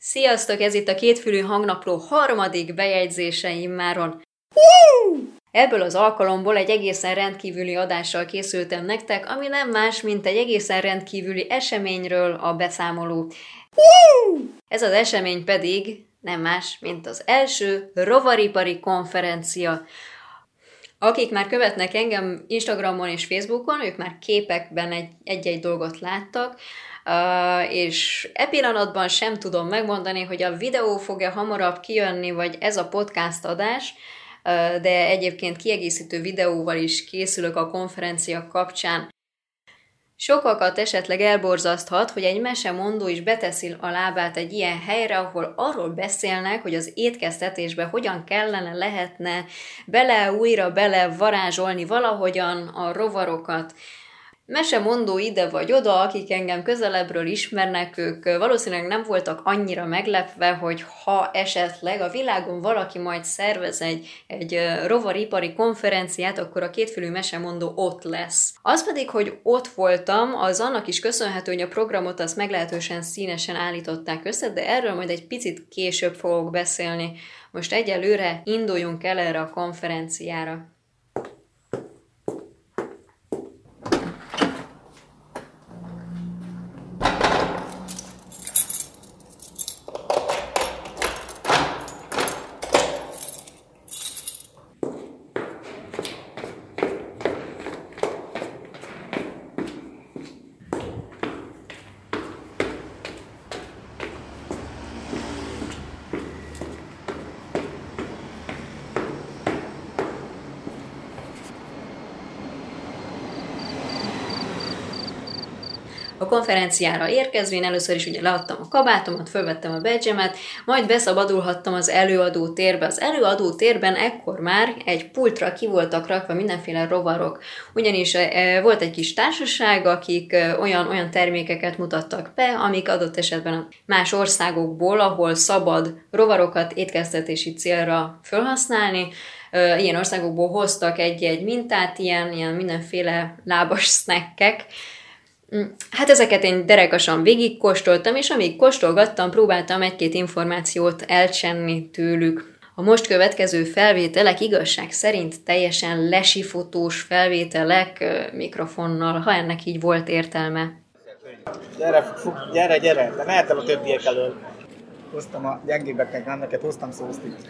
Sziasztok, ez itt a kétfülű hangnapló harmadik bejegyzése immáron. Ebből az alkalomból egy egészen rendkívüli adással készültem nektek, ami nem más, mint egy egészen rendkívüli eseményről a beszámoló. Ez az esemény pedig nem más, mint az első rovaripari konferencia. Akik már követnek engem Instagramon és Facebookon, ők már képekben egy- egy-egy dolgot láttak, Uh, és e pillanatban sem tudom megmondani, hogy a videó fog-e hamarabb kijönni, vagy ez a podcast adás, uh, de egyébként kiegészítő videóval is készülök a konferencia kapcsán. Sokakat esetleg elborzaszthat, hogy egy mesemondó is beteszi a lábát egy ilyen helyre, ahol arról beszélnek, hogy az étkeztetésbe hogyan kellene, lehetne bele, újra bele varázsolni valahogyan a rovarokat. Mesemondó ide vagy oda, akik engem közelebbről ismernek, ők valószínűleg nem voltak annyira meglepve, hogy ha esetleg a világon valaki majd szervez egy, egy rovaripari konferenciát, akkor a kétfülű mesemondó ott lesz. Az pedig, hogy ott voltam, az annak is köszönhető, hogy a programot azt meglehetősen színesen állították össze, de erről majd egy picit később fogok beszélni. Most egyelőre induljunk el erre a konferenciára. Konferenciára érkezvén először is ugye leadtam a kabátomat, fölvettem a badge majd beszabadulhattam az előadó térbe. Az előadó térben ekkor már egy pultra ki voltak rakva mindenféle rovarok, ugyanis e, volt egy kis társaság, akik e, olyan, olyan termékeket mutattak be, amik adott esetben a más országokból, ahol szabad rovarokat étkeztetési célra felhasználni, e, ilyen országokból hoztak egy-egy mintát, ilyen, ilyen mindenféle lábas snackek, Hát ezeket én derekasan végigkóstoltam, és amíg kóstolgattam, próbáltam egy-két információt elcsenni tőlük. A most következő felvételek igazság szerint teljesen lesifotós felvételek mikrofonnal, ha ennek így volt értelme. Gyere, fuk, gyere, gyere, de mehet el a többiek elől. Hoztam a gyengébbeknek, nem neked hoztam szószt itt.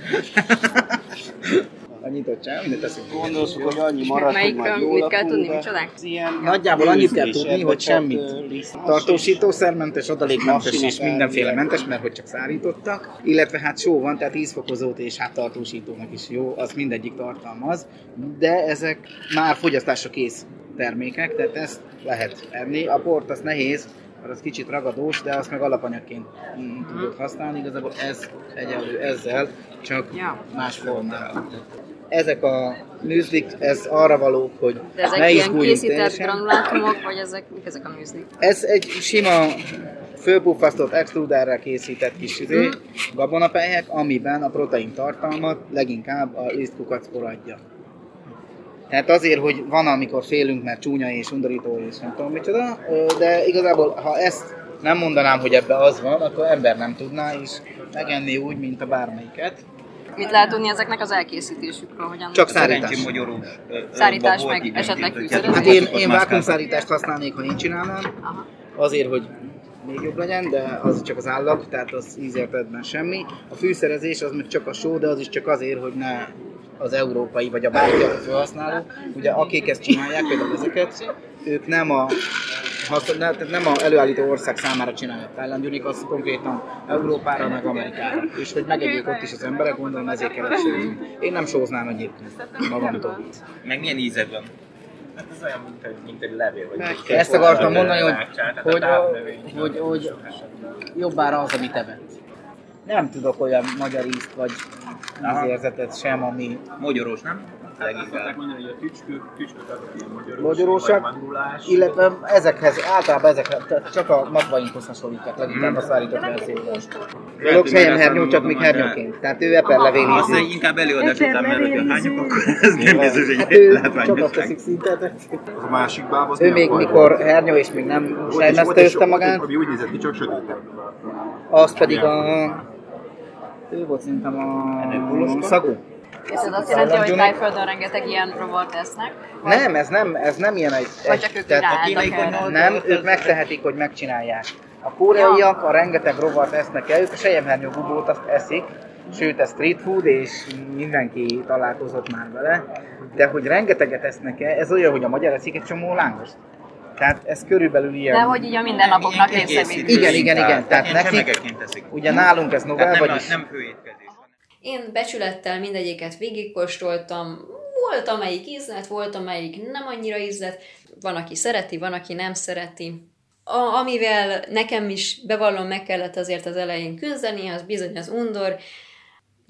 A nyitottság, mindent teszünk. Gondoltuk, hogy annyi marad, Melyik, hogy majd mit kell tudni, micsodák? ilyen Nagyjából annyit kell tudni, hogy semmit. Tartósítószermentes, adalékmentes és mindenféle mentes, mert hogy csak szárítottak. Illetve hát só van, tehát ízfokozót és hát tartósítónak is jó, az mindegyik tartalmaz. De ezek már fogyasztásra kész termékek, tehát ezt lehet enni. A port az nehéz, mert az kicsit ragadós, de azt meg alapanyagként tudod használni. Igazából ez egyenlő ezzel, csak Ja. más formában. Ezek a műzlik, ez arra való, hogy De ezek ne ilyen készített granulátumok, vagy ezek, mik ezek a műzlik? Ez egy sima fölpuffasztott extruderrel készített kis izé, Mhm. gabonapelyhek, amiben a protein tartalmat leginkább a lisztkukacpor adja. Tehát azért, hogy van, amikor félünk, mert csúnya és undorító és nem tudom micsoda, de igazából, ha ezt nem mondanám, hogy ebbe az van, akkor ember nem tudná is megenni úgy, mint a bármelyiket. Mit lehet tudni ezeknek az elkészítésükről? Hogyan Csak szárítás. Ö, Szárítás meg esetleg fűszerezés? Hát kettő én, én vákumszárítást használnék, ha én csinálnám, Aha. azért, hogy még jobb legyen, de az csak az állag, tehát az ízértetben semmi. A fűszerezés az meg csak a só, de az is csak azért, hogy ne az európai vagy a bárki, aki felhasználó. Ugye akik ezt csinálják, például ezeket, ők nem a tehát nem a előállító ország számára csinálják fellendülni, az konkrétan Európára, meg Amerikára. És hogy megegyék ott is az emberek, gondolom ezért sózni. Én nem sóznám egyébként magamtól. Meg milyen ízed van? Hát ez olyan, mint egy, mint egy levél. Vagy egy Ezt akartam mondani, hogy, hogy, hogy, hogy jobbára az, amit evett. Nem tudok olyan magyar ízt vagy ízérzetet sem, ami Magyarós, nem? Leginkább. mondani, hogy a tücskök, tücskök azok ilyen magyaros, magyarósak, mandulás. illetve ezekhez, általában ezekhez, tehát csak a magvainkhoz hasonlítják, leginkább a szárított verzióban. Dolog helyen hernyó, csak még hernyóként. Tehát ő eperlevél Azt ízű. mondja, inkább előadás után, mert hogyha hányok, akkor ez nem biztos, hogy Hát egy ő csak azt teszik szintet. A másik báb az Ő még mikor hernyó és még nem egy- egy sok- magát, Ami úgy nézett ki, csak sötétebb. Az pedig a... Ő volt szerintem a szagú. És ez azt jelenti, hogy Tájföldön rengeteg ilyen rovart esznek? Nem, ez nem, ez nem ilyen egy... Vagy csak ők tehát a Nem, ők megtehetik, hogy megcsinálják. A koreaiak a rengeteg rovart esznek el, ők a sejemhernyó bubót azt eszik, sőt ez street food, és mindenki találkozott már vele, de hogy rengeteget esznek el, ez olyan, hogy a magyar eszik egy csomó lángost. Tehát ez körülbelül ilyen... De hogy így a mindennapoknak része. Igen, igen, igen. Tehát nekik-. Ugye nálunk ez novel, Tehát nem, vagyis... nem főétkezés. Én becsülettel mindegyiket végigkóstoltam, volt amelyik ízlet, volt amelyik nem annyira ízlet, van, aki szereti, van, aki nem szereti. A, amivel nekem is bevallom meg kellett azért az elején küzdeni, az bizony az undor,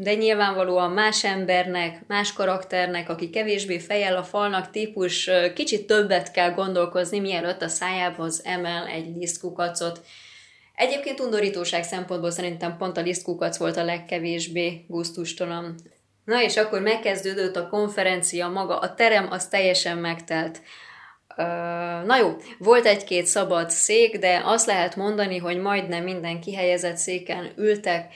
de nyilvánvalóan más embernek, más karakternek, aki kevésbé fejel a falnak típus, kicsit többet kell gondolkozni, mielőtt a szájához emel egy lisztkukacot. Egyébként undorítóság szempontból szerintem pont a lisztkukac volt a legkevésbé gusztustalan. Na és akkor megkezdődött a konferencia maga, a terem az teljesen megtelt. Na jó, volt egy-két szabad szék, de azt lehet mondani, hogy majdnem minden kihelyezett széken ültek.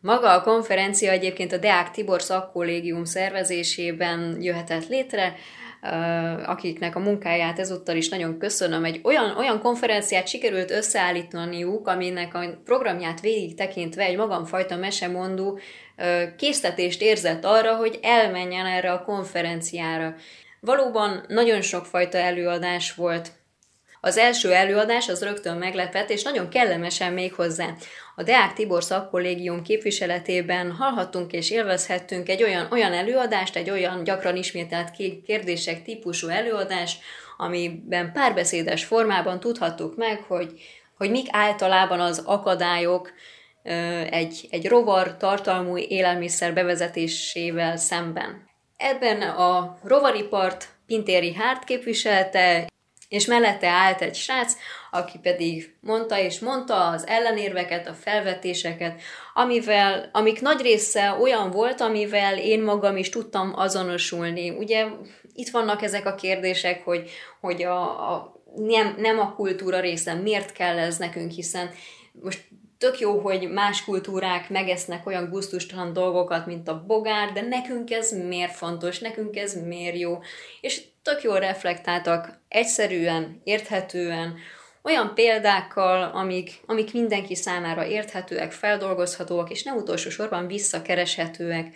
Maga a konferencia egyébként a Deák Tibor szakkollégium szervezésében jöhetett létre, akiknek a munkáját ezúttal is nagyon köszönöm. Egy olyan, olyan konferenciát sikerült összeállítaniuk, aminek a programját végig tekintve egy magamfajta mesemondó késztetést érzett arra, hogy elmenjen erre a konferenciára. Valóban nagyon sokfajta előadás volt. Az első előadás az rögtön meglepett, és nagyon kellemesen még hozzá. A Deák Tibor szakkollégium képviseletében hallhattunk és élvezhettünk egy olyan, olyan előadást, egy olyan gyakran ismételt ké- kérdések típusú előadást, amiben párbeszédes formában tudhattuk meg, hogy, hogy mik általában az akadályok egy, egy rovar tartalmú élelmiszer bevezetésével szemben. Ebben a rovaripart Pintéri Hárt képviselte, és mellette állt egy srác, aki pedig mondta és mondta az ellenérveket, a felvetéseket, amivel, amik nagy része olyan volt, amivel én magam is tudtam azonosulni. Ugye itt vannak ezek a kérdések, hogy, hogy a, a, nem, nem a kultúra része, miért kell ez nekünk, hiszen most tök jó, hogy más kultúrák megesznek olyan gusztustalan dolgokat, mint a bogár, de nekünk ez miért fontos, nekünk ez miért jó. És tök jól reflektáltak egyszerűen, érthetően, olyan példákkal, amik, amik mindenki számára érthetőek, feldolgozhatóak, és nem utolsó sorban visszakereshetőek.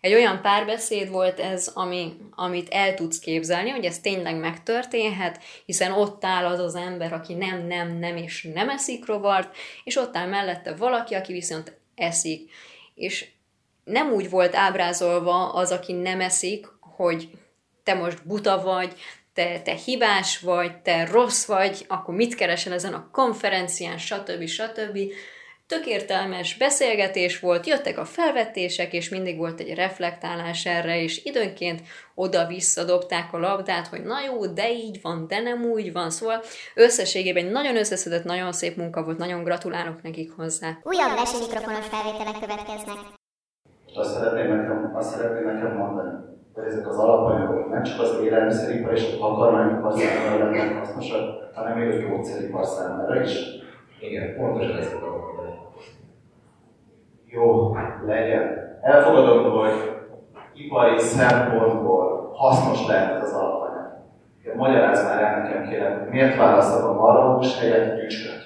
Egy olyan párbeszéd volt ez, ami, amit el tudsz képzelni, hogy ez tényleg megtörténhet, hiszen ott áll az az ember, aki nem, nem, nem és nem eszik rovart, és ott áll mellette valaki, aki viszont eszik. És nem úgy volt ábrázolva az, aki nem eszik, hogy te most buta vagy, te, te hibás vagy, te rossz vagy, akkor mit keresel ezen a konferencián, stb. stb. Tök értelmes beszélgetés volt, jöttek a felvetések, és mindig volt egy reflektálás erre, és időnként oda-vissza dobták a labdát, hogy na jó, de így van, de nem úgy van, szóval összességében egy nagyon összeszedett, nagyon szép munka volt, nagyon gratulálok nekik hozzá. Újabb versenymikrofonos felvételek következnek. Azt szeretném nekem, azt szeretném nekem mondani, hogy ezek az alapanyagok nem csak az élelmiszeripar és a takarmányipar számára lennek hasznosak, hanem még a gyógyszeripar számára is. Igen, pontosan ezt akarom mondani. Jó, legyen. Elfogadom, hogy ipari szempontból hasznos lehet az alapanyag. De Magyarázz már el nekem kérem, miért választod a marhahús helyett tücsköt?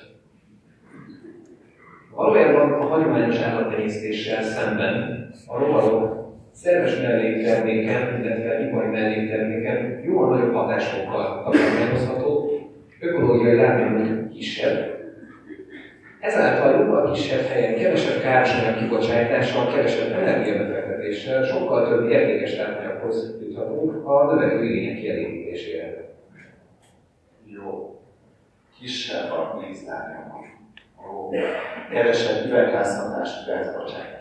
Valójában a hagyományos állattenyésztéssel szemben a rovarok szerves mellékterméken, illetve ipari mellékterméken jóval nagyobb hatásokkal tanulmányozható, ökológiai lábnyomuk kisebb. Ezáltal jóval kisebb helyen, kevesebb károsanyag kibocsátással, kevesebb energiabefektetéssel, sokkal több értékes tápanyaghoz juthatunk a növekvő igények kielégítésére. Jó. Kisebb a vízárnyomon. Ó, kevesebb üvegházhatású gázbocsátás.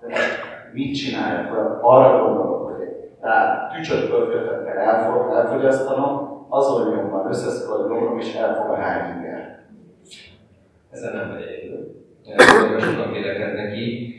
De most mit csináljak? Arra gondolok, hogy egy tár tücsök pörkötet kell elfog, elfogyasztanom, azon nyomban összeszkodom, és elfog a hány inger. Ezen nem vagy egyedül. Nagyon sokan vélekednek így.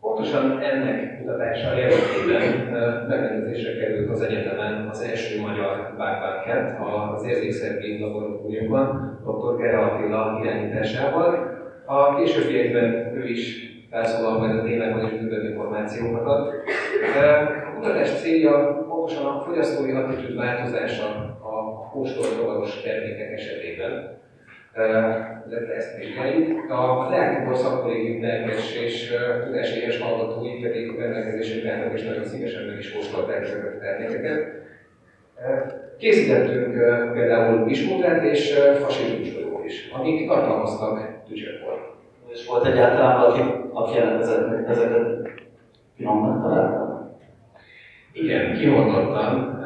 Pontosan ennek kutatása érdekében megrendezésre került az egyetemen az első magyar bárbánket az érzékszervi laboratóriumban, dr. Gera Attila irányításával, A későbbiekben ő is felszólal majd a témában és bővebb információkat. A kutatás célja pontosan a fogyasztói attitűd változása a kóstolt rovaros termékek esetében. Illetve ezt vizsgáljuk. A Leákibor szakkollégium lelkes és tudáséhes hallgatói pedig rendelkezésre állnak és nagyon szívesen meg is kóstolták ezeket a termékeket. Készítettünk például ismótrát és fasírtúskodót is, amik tartalmaztak tücsőport. És volt egyáltalán valaki, aki ezeket, ezeket finomnak találta? Igen, kimondottan.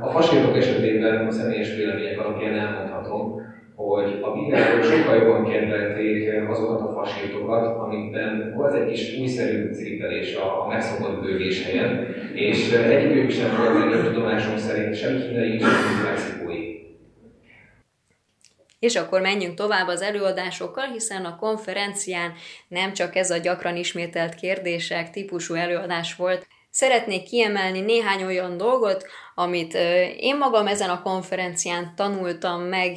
A fasírok esetében a személyes vélemények alapján elmondhatom, hogy a világon sokkal jobban kedvelték azokat a fasírtokat, amikben volt egy kis újszerű ciripelés a megszokott bőgés helyen, és egyikük sem volt legjobb tudomásom szerint sem kínai, sem mexikói. És akkor menjünk tovább az előadásokkal, hiszen a konferencián nem csak ez a gyakran ismételt kérdések típusú előadás volt. Szeretnék kiemelni néhány olyan dolgot, amit én magam ezen a konferencián tanultam meg,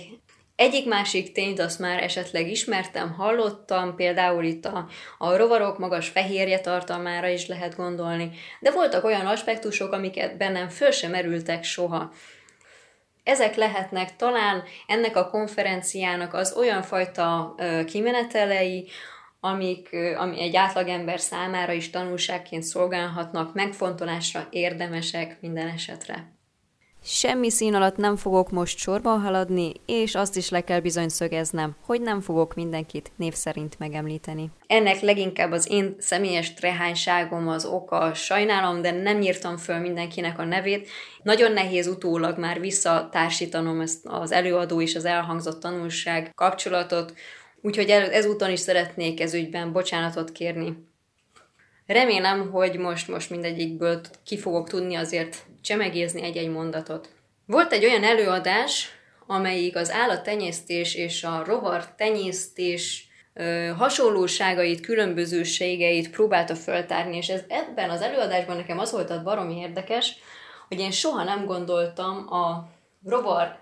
egyik másik tényt azt már esetleg ismertem, hallottam, például itt a, a rovarok magas fehérje tartalmára is lehet gondolni, de voltak olyan aspektusok, amiket bennem föl sem merültek soha. Ezek lehetnek talán ennek a konferenciának az olyan fajta kimenetelei, amik, ami egy átlagember számára is tanulságként szolgálhatnak, megfontolásra érdemesek minden esetre. Semmi szín alatt nem fogok most sorban haladni, és azt is le kell bizony szögeznem, hogy nem fogok mindenkit név szerint megemlíteni. Ennek leginkább az én személyes trehányságom az oka, sajnálom, de nem írtam föl mindenkinek a nevét. Nagyon nehéz utólag már visszatársítanom ezt az előadó és az elhangzott tanulság kapcsolatot, úgyhogy ezúton is szeretnék ez ügyben bocsánatot kérni. Remélem, hogy most, most mindegyikből ki fogok tudni azért csemegézni egy-egy mondatot. Volt egy olyan előadás, amelyik az állattenyésztés és a rovar tenyésztés hasonlóságait, különbözőségeit próbálta föltárni, és ez ebben az előadásban nekem az volt a baromi érdekes, hogy én soha nem gondoltam a rovar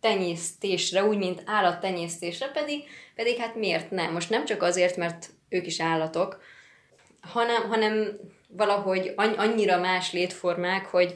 tenyésztésre, úgy, mint állattenyésztésre, pedig, pedig hát miért nem? Most nem csak azért, mert ők is állatok, hanem, hanem valahogy annyira más létformák, hogy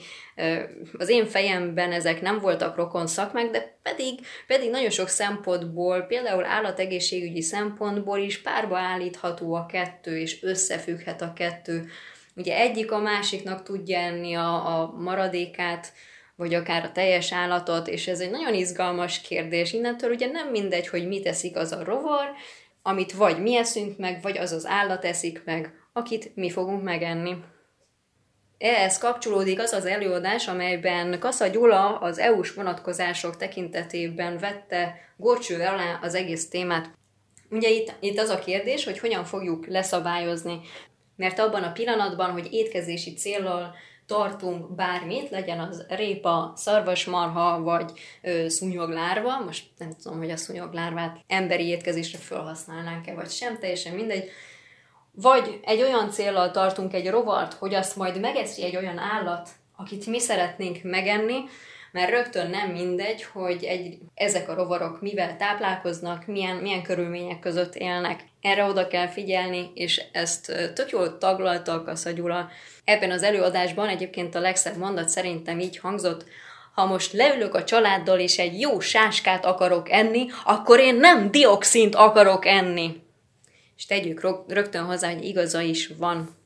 az én fejemben ezek nem voltak rokon szakmák, de pedig, pedig nagyon sok szempontból, például állategészségügyi szempontból is párba állítható a kettő, és összefügghet a kettő. Ugye egyik a másiknak tudja enni a, a maradékát, vagy akár a teljes állatot, és ez egy nagyon izgalmas kérdés. Innentől ugye nem mindegy, hogy mit eszik az a rovar, amit vagy mi eszünk meg, vagy az az állat eszik meg, akit mi fogunk megenni. Ehhez kapcsolódik az az előadás, amelyben Kassa Gyula az EU-s vonatkozások tekintetében vette gorcső alá az egész témát. Ugye itt, itt az a kérdés, hogy hogyan fogjuk leszabályozni, mert abban a pillanatban, hogy étkezési céllal tartunk bármit, legyen az répa, szarvasmarha vagy ö, szúnyoglárva, most nem tudom, hogy a szúnyoglárvát emberi étkezésre felhasználnánk-e, vagy sem, teljesen mindegy, vagy egy olyan célral tartunk egy rovart, hogy azt majd megeszi egy olyan állat, akit mi szeretnénk megenni, mert rögtön nem mindegy, hogy egy, ezek a rovarok mivel táplálkoznak, milyen, milyen körülmények között élnek. Erre oda kell figyelni, és ezt tök jól taglalta a Gyula. Ebben az előadásban egyébként a legszebb mondat szerintem így hangzott, ha most leülök a családdal és egy jó sáskát akarok enni, akkor én nem dioxint akarok enni és tegyük rögtön hozzá, hogy igaza is van.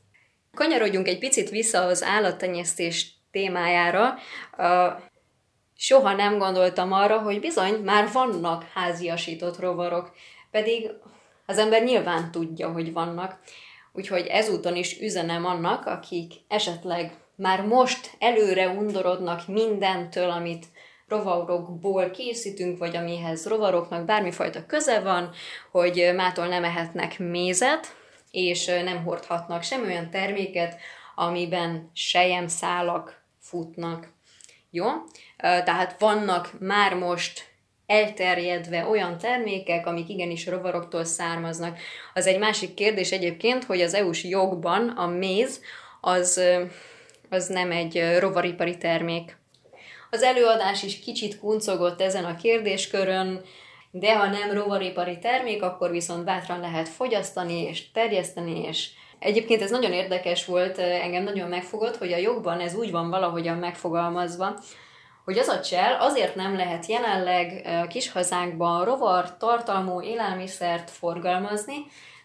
Kanyarodjunk egy picit vissza az állattenyésztés témájára. Soha nem gondoltam arra, hogy bizony már vannak háziasított rovarok, pedig az ember nyilván tudja, hogy vannak. Úgyhogy ezúton is üzenem annak, akik esetleg már most előre undorodnak mindentől, amit rovarokból készítünk, vagy amihez rovaroknak bármifajta köze van, hogy mától nem ehetnek mézet, és nem hordhatnak sem olyan terméket, amiben szálak futnak. Jó? Tehát vannak már most elterjedve olyan termékek, amik igenis rovaroktól származnak. Az egy másik kérdés egyébként, hogy az EU-s jogban a méz az, az nem egy rovaripari termék. Az előadás is kicsit kuncogott ezen a kérdéskörön, de ha nem rovaripari termék, akkor viszont bátran lehet fogyasztani és terjeszteni, és Egyébként ez nagyon érdekes volt, engem nagyon megfogott, hogy a jogban ez úgy van valahogyan megfogalmazva, hogy az a csel azért nem lehet jelenleg kis hazánkban rovar tartalmú élelmiszert forgalmazni,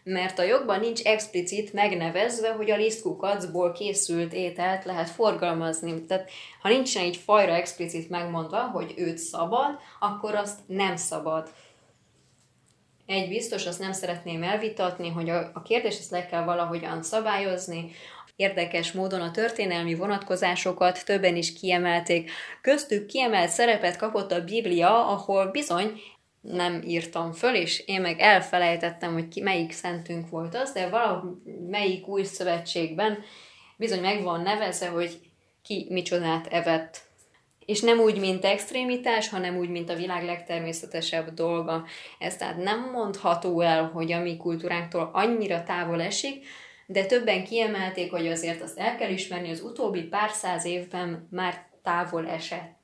mert a jogban nincs explicit megnevezve, hogy a lisztkukacból készült ételt lehet forgalmazni. Tehát ha nincsen így fajra explicit megmondva, hogy őt szabad, akkor azt nem szabad. Egy biztos, azt nem szeretném elvitatni, hogy a, a kérdést ezt le kell valahogyan szabályozni, Érdekes módon a történelmi vonatkozásokat többen is kiemelték. Köztük kiemelt szerepet kapott a Biblia, ahol bizony nem írtam föl, és én meg elfelejtettem, hogy ki, melyik szentünk volt az, de valamelyik új szövetségben bizony meg van nevezve, hogy ki micsodát evett. És nem úgy, mint extrémitás, hanem úgy, mint a világ legtermészetesebb dolga. Ez tehát nem mondható el, hogy a mi kultúránktól annyira távol esik, de többen kiemelték, hogy azért azt el kell ismerni, az utóbbi pár száz évben már távol esett.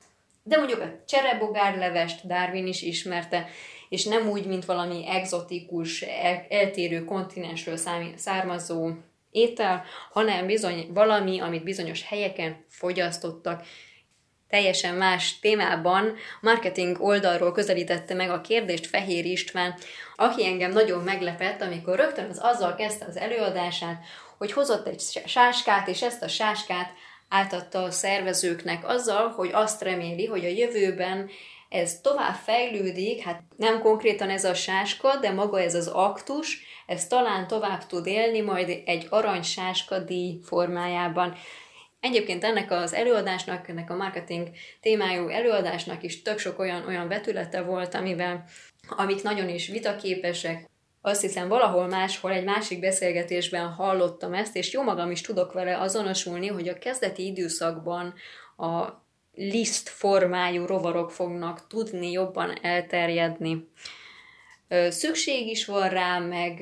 De mondjuk a cserebogárlevest Darwin is ismerte, és nem úgy, mint valami egzotikus, el, eltérő kontinensről származó étel, hanem bizony valami, amit bizonyos helyeken fogyasztottak, teljesen más témában, marketing oldalról közelítette meg a kérdést Fehér István, aki engem nagyon meglepett, amikor rögtön az azzal kezdte az előadását, hogy hozott egy sáskát, és ezt a sáskát átadta a szervezőknek azzal, hogy azt reméli, hogy a jövőben ez tovább fejlődik, hát nem konkrétan ez a sáska, de maga ez az aktus, ez talán tovább tud élni majd egy arany sáska díj formájában. Egyébként ennek az előadásnak, ennek a marketing témájú előadásnak is tök sok olyan, olyan vetülete volt, amivel, amik nagyon is vitaképesek, azt hiszem valahol máshol, egy másik beszélgetésben hallottam ezt, és jó magam is tudok vele azonosulni, hogy a kezdeti időszakban a liszt formájú rovarok fognak tudni jobban elterjedni. Szükség is van rá, meg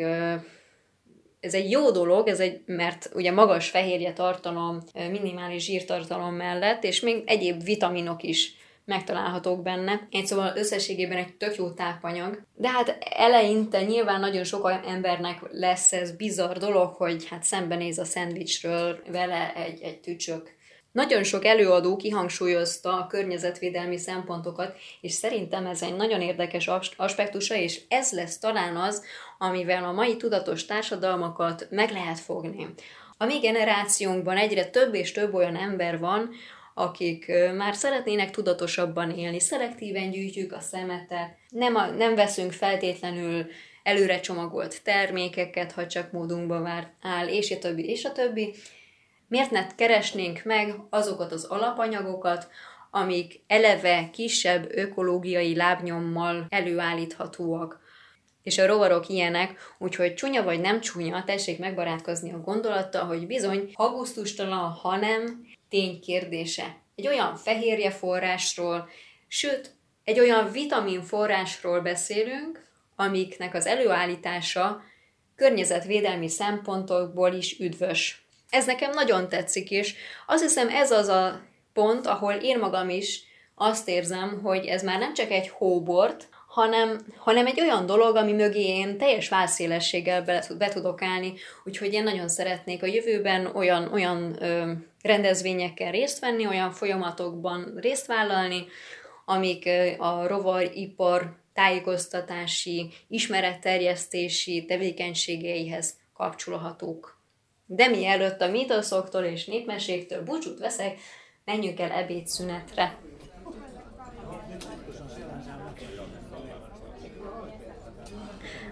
ez egy jó dolog, ez egy, mert ugye magas fehérje tartalom, minimális zsírtartalom mellett, és még egyéb vitaminok is megtalálhatók benne. Egy szóval összességében egy tök jó tápanyag. De hát eleinte nyilván nagyon sok embernek lesz ez bizarr dolog, hogy hát szembenéz a szendvicsről vele egy, egy tücsök nagyon sok előadó kihangsúlyozta a környezetvédelmi szempontokat, és szerintem ez egy nagyon érdekes aspektusa, és ez lesz talán az, amivel a mai tudatos társadalmakat meg lehet fogni. A mi generációnkban egyre több és több olyan ember van, akik már szeretnének tudatosabban élni, szelektíven gyűjtjük a szemetet, nem, a, nem veszünk feltétlenül előre csomagolt termékeket, ha csak módunkba vár, áll, és a többi, és a többi, Miért ne keresnénk meg azokat az alapanyagokat, amik eleve kisebb ökológiai lábnyommal előállíthatóak. És a rovarok ilyenek, úgyhogy csúnya vagy nem csúnya, tessék megbarátkozni a gondolattal, hogy bizony hagusztustalan, hanem tény kérdése. Egy olyan fehérje forrásról, sőt, egy olyan vitamin forrásról beszélünk, amiknek az előállítása környezetvédelmi szempontokból is üdvös. Ez nekem nagyon tetszik, és azt hiszem ez az a pont, ahol én magam is azt érzem, hogy ez már nem csak egy hóbort, hanem, hanem egy olyan dolog, ami mögé én teljes válszélességgel be, be tudok állni, úgyhogy én nagyon szeretnék a jövőben olyan, olyan ö, rendezvényekkel részt venni, olyan folyamatokban részt vállalni, amik a rovaripar tájékoztatási, ismeretterjesztési tevékenységeihez kapcsolhatók. De mielőtt a mítoszoktól és népmeséktől búcsút veszek, menjünk el ebédszünetre.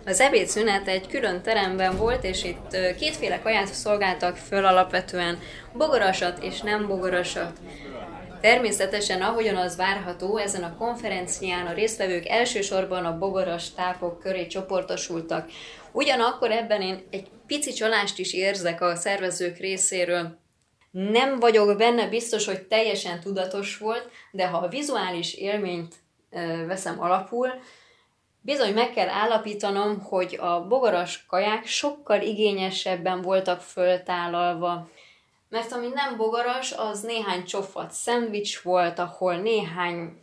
Az ebédszünet egy külön teremben volt, és itt kétféle kaját szolgáltak föl alapvetően, bogarasat és nem bogarasat. Természetesen, ahogyan az várható, ezen a konferencián a résztvevők elsősorban a bogaras tápok köré csoportosultak. Ugyanakkor ebben én egy pici csalást is érzek a szervezők részéről. Nem vagyok benne biztos, hogy teljesen tudatos volt, de ha a vizuális élményt veszem alapul, bizony meg kell állapítanom, hogy a bogaras kaják sokkal igényesebben voltak föltálalva. Mert ami nem bogaras, az néhány csofat szendvics volt, ahol néhány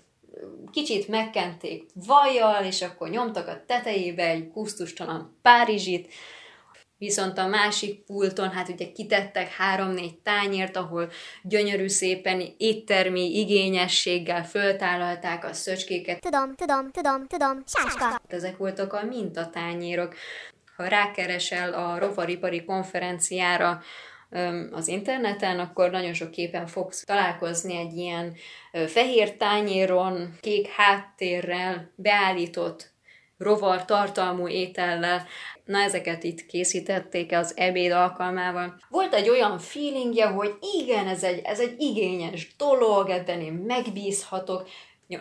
kicsit megkenték vajjal, és akkor nyomtak a tetejébe egy kusztustalan Párizsit, Viszont a másik pulton, hát ugye kitettek három-négy tányért, ahol gyönyörű szépen éttermi igényességgel föltállalták a szöcskéket. Tudom, tudom, tudom, tudom, sáska. Ezek voltak a mintatányérok. Ha rákeresel a rovaripari konferenciára az interneten, akkor nagyon sok képen fogsz találkozni egy ilyen fehér tányéron, kék háttérrel beállított rovar tartalmú étellel. Na, ezeket itt készítették az ebéd alkalmával. Volt egy olyan feelingje, hogy igen, ez egy, ez egy igényes dolog, ebben én megbízhatok,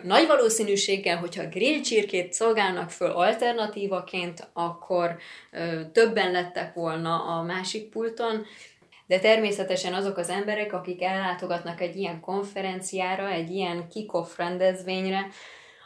nagy valószínűséggel, hogyha grill csirkét szolgálnak föl alternatívaként, akkor ö, többen lettek volna a másik pulton, de természetesen azok az emberek, akik ellátogatnak egy ilyen konferenciára, egy ilyen kick-off rendezvényre,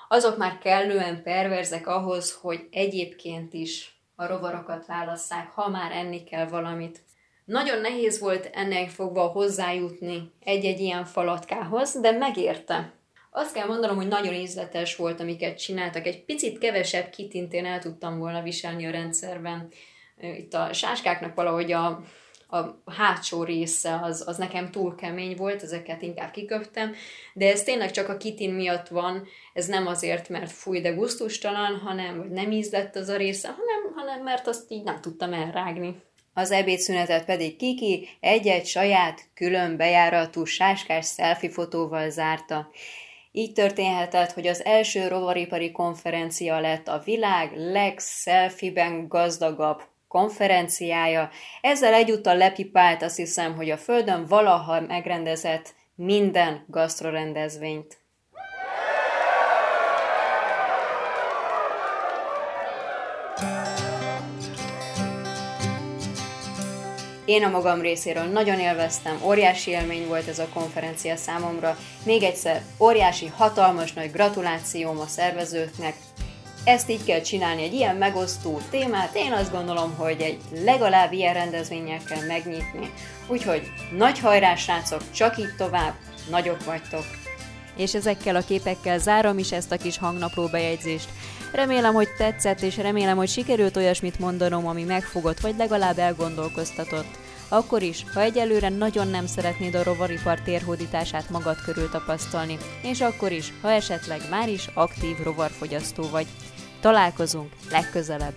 azok már kellően perverzek ahhoz, hogy egyébként is a rovarokat válasszák, ha már enni kell valamit. Nagyon nehéz volt ennek fogva hozzájutni egy-egy ilyen falatkához, de megérte. Azt kell mondanom, hogy nagyon ízletes volt, amiket csináltak. Egy picit kevesebb kitintén el tudtam volna viselni a rendszerben. Itt a sáskáknak valahogy a a hátsó része az, az nekem túl kemény volt, ezeket inkább kiköptem, de ez tényleg csak a kitin miatt van, ez nem azért, mert fúj, de gusztustalan, hanem, hogy nem ízlett az a része, hanem, hanem mert azt így nem tudtam elrágni. Az ebédszünetet pedig Kiki egy-egy saját, külön bejáratú sáskás selfie fotóval zárta. Így történhetett, hogy az első rovaripari konferencia lett a világ legszelfiben gazdagabb konferenciája. Ezzel egyúttal lepipált azt hiszem, hogy a Földön valaha megrendezett minden gasztrorendezvényt. Én a magam részéről nagyon élveztem, óriási élmény volt ez a konferencia számomra. Még egyszer, óriási, hatalmas nagy gratulációm a szervezőknek, ezt így kell csinálni, egy ilyen megosztó témát, én azt gondolom, hogy egy legalább ilyen rendezvényel kell megnyitni. Úgyhogy nagy hajrás, srácok, csak így tovább, nagyok vagytok. És ezekkel a képekkel zárom is ezt a kis hangnapló bejegyzést. Remélem, hogy tetszett, és remélem, hogy sikerült olyasmit mondanom, ami megfogott, vagy legalább elgondolkoztatott. Akkor is, ha egyelőre nagyon nem szeretnéd a rovaripar térhódítását magad körül tapasztalni, és akkor is, ha esetleg már is aktív rovarfogyasztó vagy. Találkozunk legközelebb!